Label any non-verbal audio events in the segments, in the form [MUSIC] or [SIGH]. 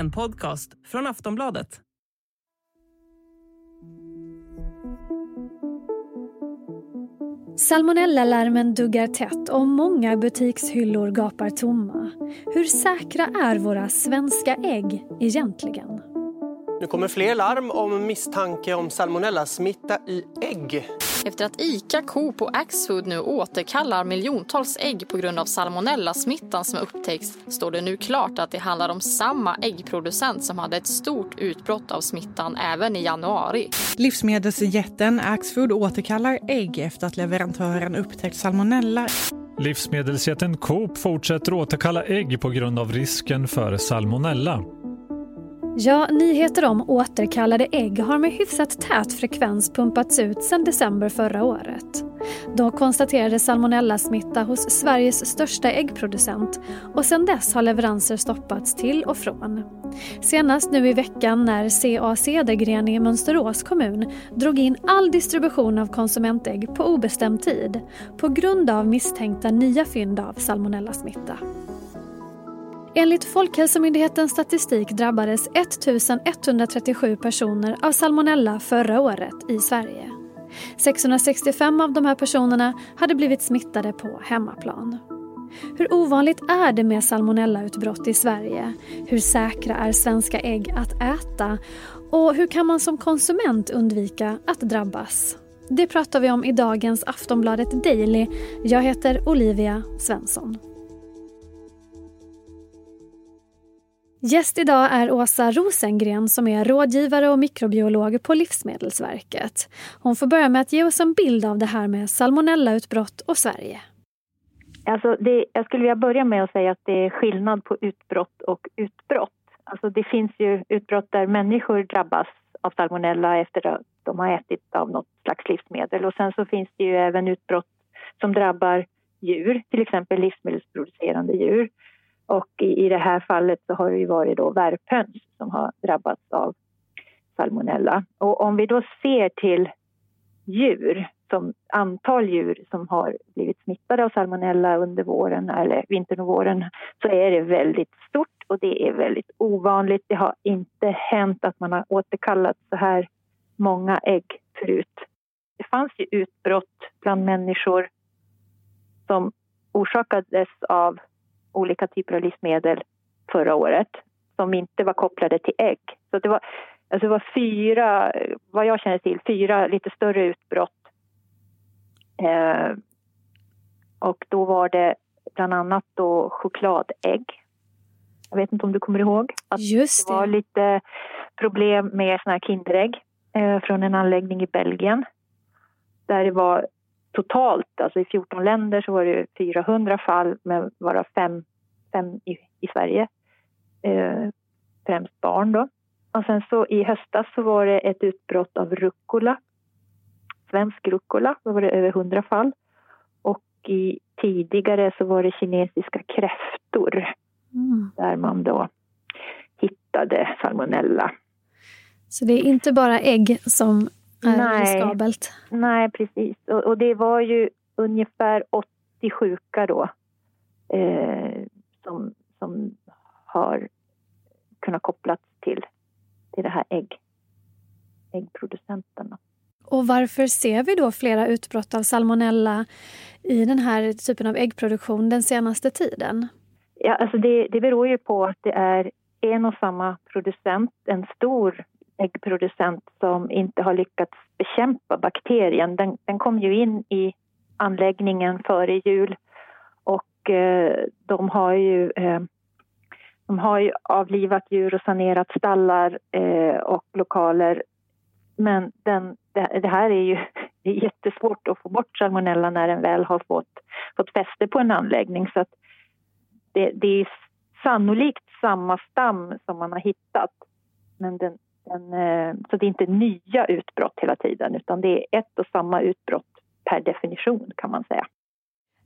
En podcast från Aftonbladet. Salmonellalarmen duggar tätt och många butikshyllor gapar tomma. Hur säkra är våra svenska ägg egentligen? Nu kommer fler larm om misstanke om salmonellasmitta i ägg. Efter att ICA, Coop och Axfood nu återkallar miljontals ägg på grund av salmonellasmittan som upptäcks står det nu klart att det handlar om samma äggproducent som hade ett stort utbrott av smittan även i januari. Livsmedelsjätten Axfood återkallar ägg efter att leverantören upptäckt salmonella. Livsmedelsjätten Coop fortsätter återkalla ägg på grund av risken för salmonella. Ja, nyheter om återkallade ägg har med hyfsat tät frekvens pumpats ut sedan december förra året. Då konstaterades salmonellasmitta hos Sveriges största äggproducent och sedan dess har leveranser stoppats till och från. Senast nu i veckan när CA Cedergren i Mönsterås kommun drog in all distribution av konsumentägg på obestämd tid på grund av misstänkta nya fynd av salmonellasmitta. Enligt Folkhälsomyndighetens statistik drabbades 1137 personer av salmonella förra året i Sverige. 665 av de här personerna hade blivit smittade på hemmaplan. Hur ovanligt är det med salmonellautbrott i Sverige? Hur säkra är svenska ägg att äta? Och hur kan man som konsument undvika att drabbas? Det pratar vi om i dagens Aftonbladet Daily. Jag heter Olivia Svensson. Gäst idag är Åsa Rosengren som är rådgivare och mikrobiolog på Livsmedelsverket. Hon får börja med att ge oss en bild av det här med salmonellautbrott och Sverige. Alltså det, jag skulle vilja börja med att säga att det är skillnad på utbrott och utbrott. Alltså det finns ju utbrott där människor drabbas av salmonella efter att de har ätit av något slags livsmedel och sen så finns det ju även utbrott som drabbar djur, till exempel livsmedelsproducerande djur. Och i, i det här fallet så har det ju varit då värphöns som har drabbats av salmonella. Och om vi då ser till djur, som antal djur som har blivit smittade av salmonella under våren eller vintern och våren så är det väldigt stort och det är väldigt ovanligt. Det har inte hänt att man har återkallat så här många ägg förut. Det fanns ju utbrott bland människor som orsakades av olika typer av livsmedel förra året som inte var kopplade till ägg. Så det var, alltså det var fyra, vad jag känner till, fyra lite större utbrott. Eh, och då var det bland annat då chokladägg. Jag vet inte om du kommer ihåg? Att Just det. det var lite problem med såna här Kinderägg eh, från en anläggning i Belgien. Där det var totalt, alltså i 14 länder så var det 400 fall med varav fem, fem i, i Sverige. Eh, främst barn då. Och sen så i höstas så var det ett utbrott av rucola. Svensk rucola, då var det över 100 fall. Och i, tidigare så var det kinesiska kräftor mm. där man då hittade salmonella. Så det är inte bara ägg som nej, riskabelt. Nej, precis. Och, och, det var ju ungefär 80 sjuka då eh, som, som har kunnat kopplas till, till det här ägg, äggproducenterna. Och varför ser vi då flera utbrott av salmonella i den här typen av äggproduktion den senaste tiden? Ja, alltså det, det beror ju på att det är en och samma producent, en stor äggproducent som inte har lyckats bekämpa bakterien. Den, den kom ju in i anläggningen före jul och eh, de har ju eh, de har ju avlivat djur och sanerat stallar eh, och lokaler. Men den, det, det, här är ju [LAUGHS] det är jättesvårt att få bort salmonella när den väl har fått, fått fäste på en anläggning. Så det, det, är sannolikt samma stam som man har hittat. Men den, en, eh, så det är inte nya utbrott hela tiden utan det är ett och samma utbrott per definition kan man säga.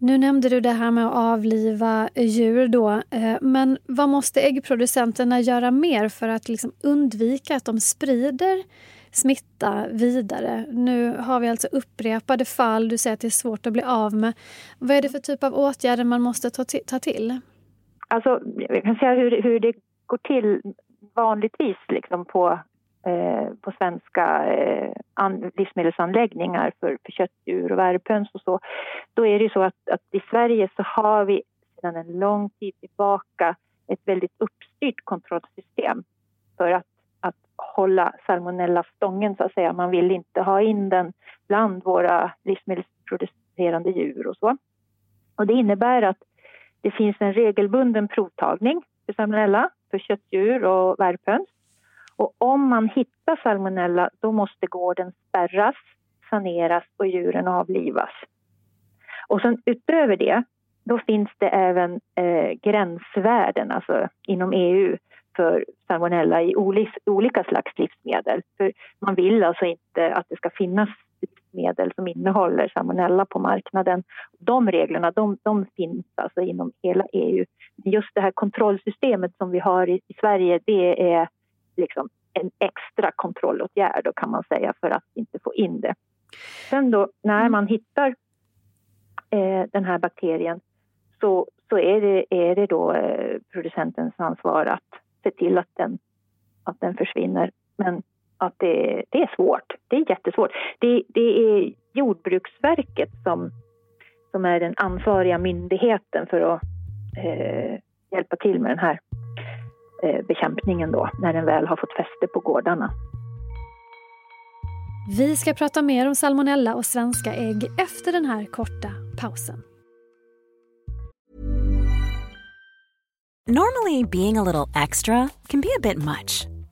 Nu nämnde du det här med att avliva djur då, eh, men vad måste äggproducenterna göra mer för att liksom undvika att de sprider smitta vidare? Nu har vi alltså upprepade fall, du säger att det är svårt att bli av med. Vad är det för typ av åtgärder man måste ta till? Alltså, jag kan säga hur, hur det går till vanligtvis liksom på, eh, på svenska eh, an, livsmedelsanläggningar för, för köttdjur och värphöns och så, då är det ju så att, att i Sverige så har vi sedan en lång tid tillbaka ett väldigt uppstyrt kontrollsystem för att, att hålla salmonella stången så att säga. Man vill inte ha in den bland våra livsmedelsproducerande djur och så. Och det innebär att det finns en regelbunden provtagning för salmonella för köttdjur och värphöns. Och om man hittar salmonella då måste gården spärras, saneras och djuren avlivas. Och sen utöver det då finns det även eh, gränsvärden alltså inom EU för salmonella i olika slags livsmedel. För man vill alltså inte att det ska finnas livsmedel som innehåller salmonella på marknaden. De reglerna de, de finns alltså inom hela EU. Just det här kontrollsystemet som vi har i, i Sverige det är liksom en extra kontrollåtgärd då kan man säga för att inte få in det. Sen då när mm. man hittar eh, den här bakterien så, så är, det, är det då eh, producentens ansvar att se till att den, att den försvinner. Men att det, det är svårt. Det är jättesvårt. Det, det är Jordbruksverket som, som är den ansvariga myndigheten för att eh, hjälpa till med den här eh, bekämpningen då, när den väl har fått fäste på gårdarna. Vi ska prata mer om salmonella och svenska ägg efter den här korta pausen. Normally being a little extra can be a bit much.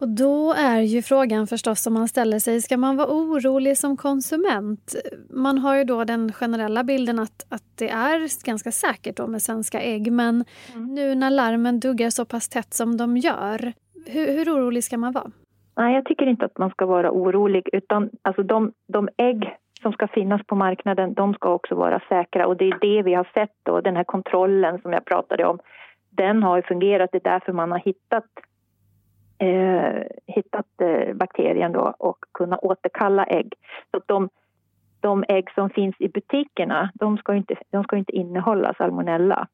Och då är ju frågan förstås som man ställer sig, ska man vara orolig som konsument? Man har ju då den generella bilden att, att det är ganska säkert då med svenska ägg, men mm. nu när larmen duggar så pass tätt som de gör, hur, hur orolig ska man vara? Nej, jag tycker inte att man ska vara orolig, utan alltså de, de ägg som ska finnas på marknaden, de ska också vara säkra och det är det vi har sett då, den här kontrollen som jag pratade om, den har fungerat, det är därför man har hittat eh, hittat eh, bakterien då och kunna återkalla ägg. Så att de, de ägg som finns i butikerna, de ska inte, de ska inte innehålla salmonella.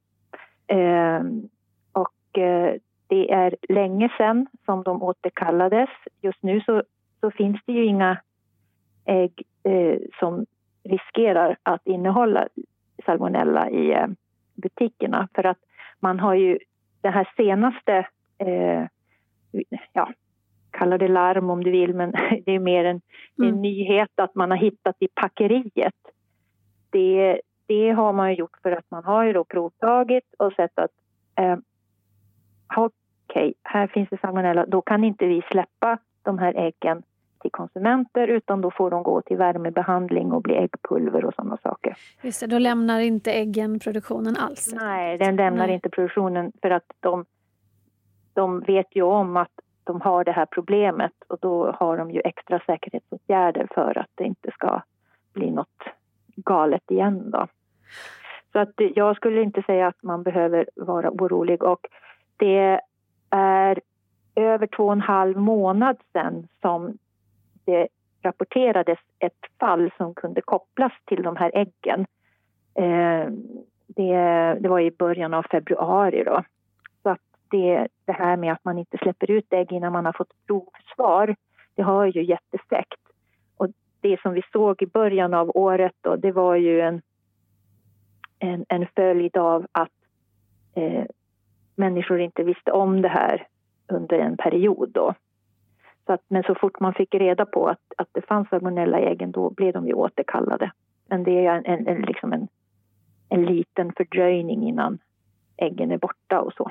Eh, och eh, det är länge sedan som de återkallades. Just nu så, så finns det ju inga ägg eh, som riskerar att innehålla salmonella i eh, butikerna för att man har ju det här senaste eh, ja, kalla det larm om du vill, men [LAUGHS] det är mer en, mm. en nyhet att man har hittat i packeriet. Det, det har man gjort för att man har ju då provtagit och sett att eh, okej, okay, här finns det salmonella, då kan inte vi släppa de här äggen till konsumenter utan då får de gå till värmebehandling och bli äggpulver och sådana saker. Just det, då lämnar inte äggen produktionen alls? Nej, den lämnar Nej. inte produktionen för att de de vet ju om att de har det här problemet och då har de ju extra säkerhetsåtgärder för att det inte ska bli något galet igen då. Så att jag skulle inte säga att man behöver vara orolig och det är över två och en halv månad sedan som det rapporterades ett fall som kunde kopplas till de här äggen. Eh, det, det var i början av februari då det, det här med att man inte släpper ut ägg innan man har fått provsvar, det har ju gett effekt. Och det som vi såg i början av året då, det var ju en, en, en följd av att eh, människor inte visste om det här under en period då. Så att, men så fort man fick reda på att, att det fanns salmonella i äggen då blev de ju återkallade. Men det är en, en, en, liksom en, en liten fördröjning innan äggen är borta och så.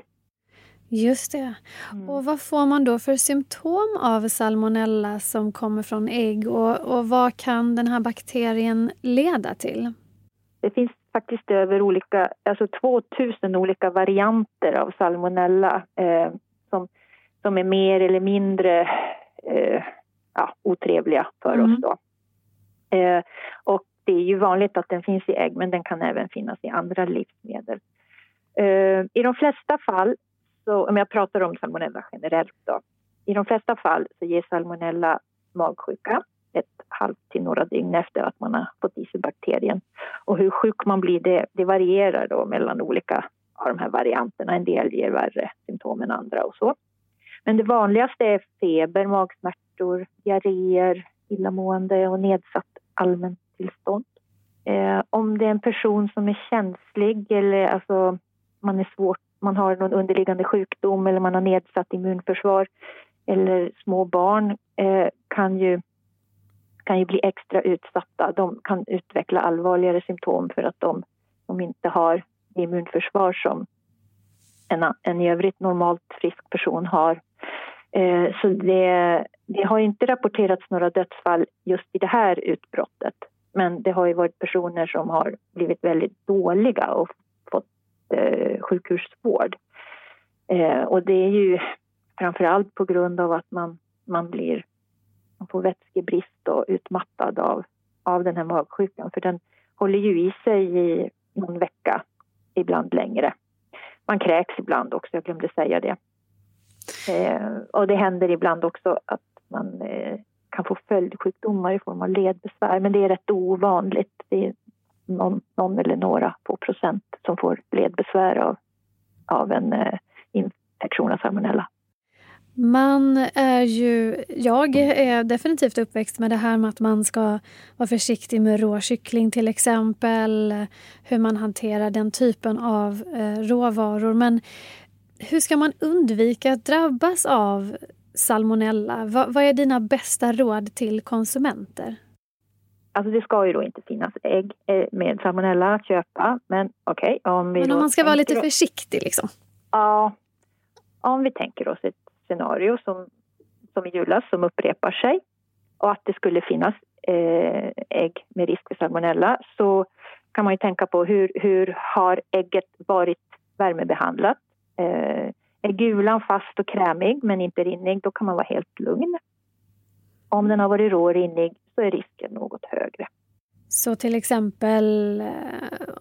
Just det. Mm. Och vad får man då för symptom av salmonella som kommer från ägg och, och vad kan den här bakterien leda till? Det finns faktiskt över olika, alltså 2000 olika varianter av salmonella eh, som, som är mer eller mindre eh, ja, otrevliga för mm. oss. Då. Eh, och det är ju vanligt att den finns i ägg men den kan även finnas i andra livsmedel. Eh, I de flesta fall, så, om jag pratar om salmonella generellt då, i de flesta fall så ger salmonella magsjuka ett halvt till några dygn efter att man har fått i sig bakterien. Och hur sjuk man blir det, det varierar då mellan olika av de här varianterna. En del ger värre symptom än andra och så. Men det vanligaste är feber, magsmärtor, diarréer, illamående och nedsatt allmänt tillstånd. Eh, om det är en person som är känslig eller alltså man är svårt, man har någon underliggande sjukdom eller man har nedsatt immunförsvar eller små barn eh, kan ju kan ju bli extra utsatta. De kan utveckla allvarligare symptom för att de, de inte har immunförsvar som en, en i övrigt normalt frisk person har. Eh, så det, det har inte rapporterats några dödsfall just i det här utbrottet. Men det har ju varit personer som har blivit väldigt dåliga och eh, sjukhusvård. Eh, och det är ju framför allt på grund av att man, man blir man får vätskebrist och utmattad av, av den här magsjukan för den håller ju i sig i någon vecka, ibland längre. Man kräks ibland också, jag glömde säga det. Eh, och det händer ibland också att man eh, kan få följdsjukdomar i form av ledbesvär men det är rätt ovanligt. Det är någon, någon eller några få procent som får ledbesvär av, av en eh, infektion av salmonella. Man är ju, jag är definitivt uppväxt med det här med att man ska vara försiktig med rå kyckling till exempel. Hur man hanterar den typen av eh, råvaror. Men hur ska man undvika att drabbas av salmonella? Va, vad är dina bästa råd till konsumenter? Alltså det ska ju då inte finnas ägg eh, med salmonella att köpa. Men okej, okay, om vi Men om man ska vara lite försiktig liksom? Ja, om vi tänker oss ett scenario som, som i julas som upprepar sig och att det skulle finnas eh, ägg med risk för salmonella så kan man ju tänka på hur, hur har ägget varit värmebehandlat? Eh, är gulan fast och krämig men inte rinnig, då kan man vara helt lugn. Om den har varit rå och rinnig så är risken något högre. Så till exempel eh,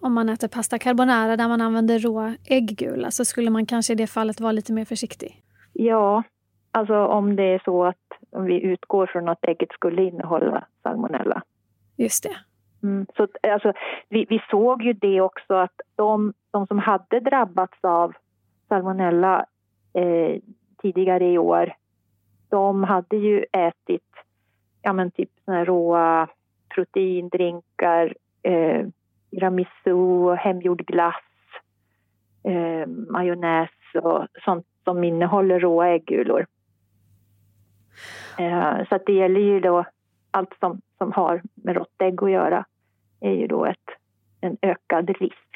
om man äter pasta carbonara där man använder rå ägggula så skulle man kanske i det fallet vara lite mer försiktig? Ja, alltså om det är så att om vi utgår från att ägget skulle innehålla salmonella. Just det. Mm, så alltså, vi, vi, såg ju det också att de, de som hade drabbats av salmonella eh, tidigare i år, de hade ju ätit ja, men typ såna råa proteindrinkar, eh, tiramisu, hemgjord glass, eh, majonnäs och sånt som innehåller råa äggulor. Eh, så att det gäller ju då allt som, som har med rått ägg att göra är ju då ett, en ökad risk.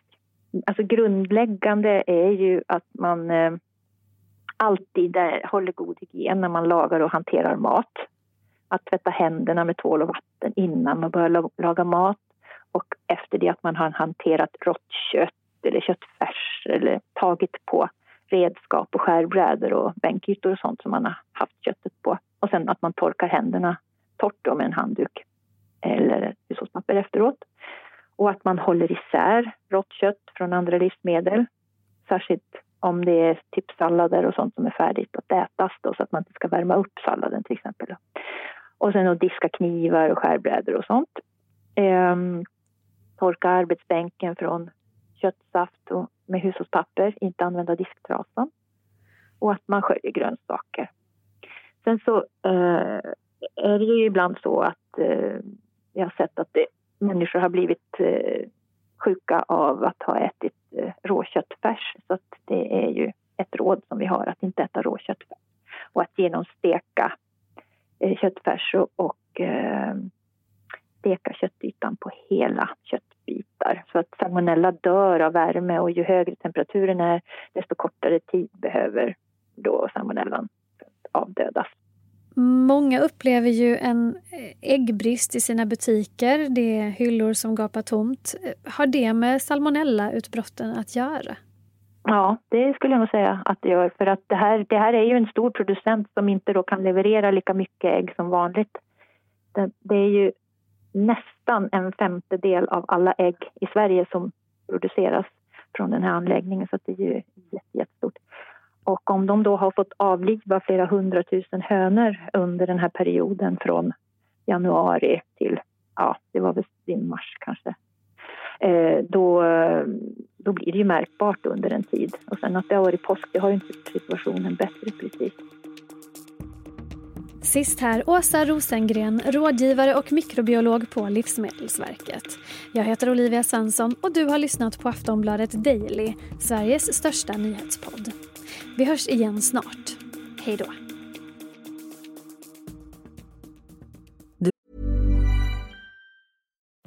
Alltså grundläggande är ju att man eh, alltid håller god hygien när man lagar och hanterar mat. Att tvätta händerna med tvål och vatten innan man börjar laga mat och efter det att man har hanterat rått kött eller köttfärs eller tagit på redskap och skärbrädor och bänkytor och sånt som man har haft köttet på. Och sen att man torkar händerna torrt med en handduk eller hushållspapper efteråt. Och att man håller isär rått kött från andra livsmedel. Särskilt om det är typ sallader och sånt som är färdigt att ätas då, så att man inte ska värma upp salladen till exempel. Och sen att diska knivar och skärbrädor och sånt. Ehm, torka arbetsbänken från köttsaft och med hushållspapper, inte använda disktrasan och att man sköljer grönsaker. Sen så eh, är det ju ibland så att eh, jag har sett att det, människor har blivit eh, sjuka av att ha ätit eh, råköttfärs. Så att det är ju ett råd som vi har att inte äta rå köttfärs. och att genomsteka eh, köttfärs och, och eh, steka köttytan på hela köttbitar. Så att salmonella dör av värme och ju högre temperaturen är desto kortare tid behöver då salmonellan avdödas. Många upplever ju en eh, äggbrist i sina butiker. Det är hyllor som gapar tomt. Har det med salmonellautbrotten att göra? Ja, det skulle jag nog säga att det gör. För att det här, det här är ju en stor producent som inte då kan leverera lika mycket ägg som vanligt. Det, det är ju nästan en femtedel av alla ägg i Sverige som produceras från den här anläggningen. Så det är ju jättestort. Och om de då har fått avliva flera hundratusen hönor under den här perioden från januari till, ja, det var väl i mars kanske, Eh, då, då blir det ju märkbart under en tid. Och sen att det har varit påsk, det har ju inte situationen bättre precis. Sist här Åsa Rosengren, rådgivare och mikrobiolog på Livsmedelsverket. Jag heter Olivia Svensson och du har lyssnat på Aftonbladet Daily, Sveriges största nyhetspodd. Vi hörs igen snart. Hej då.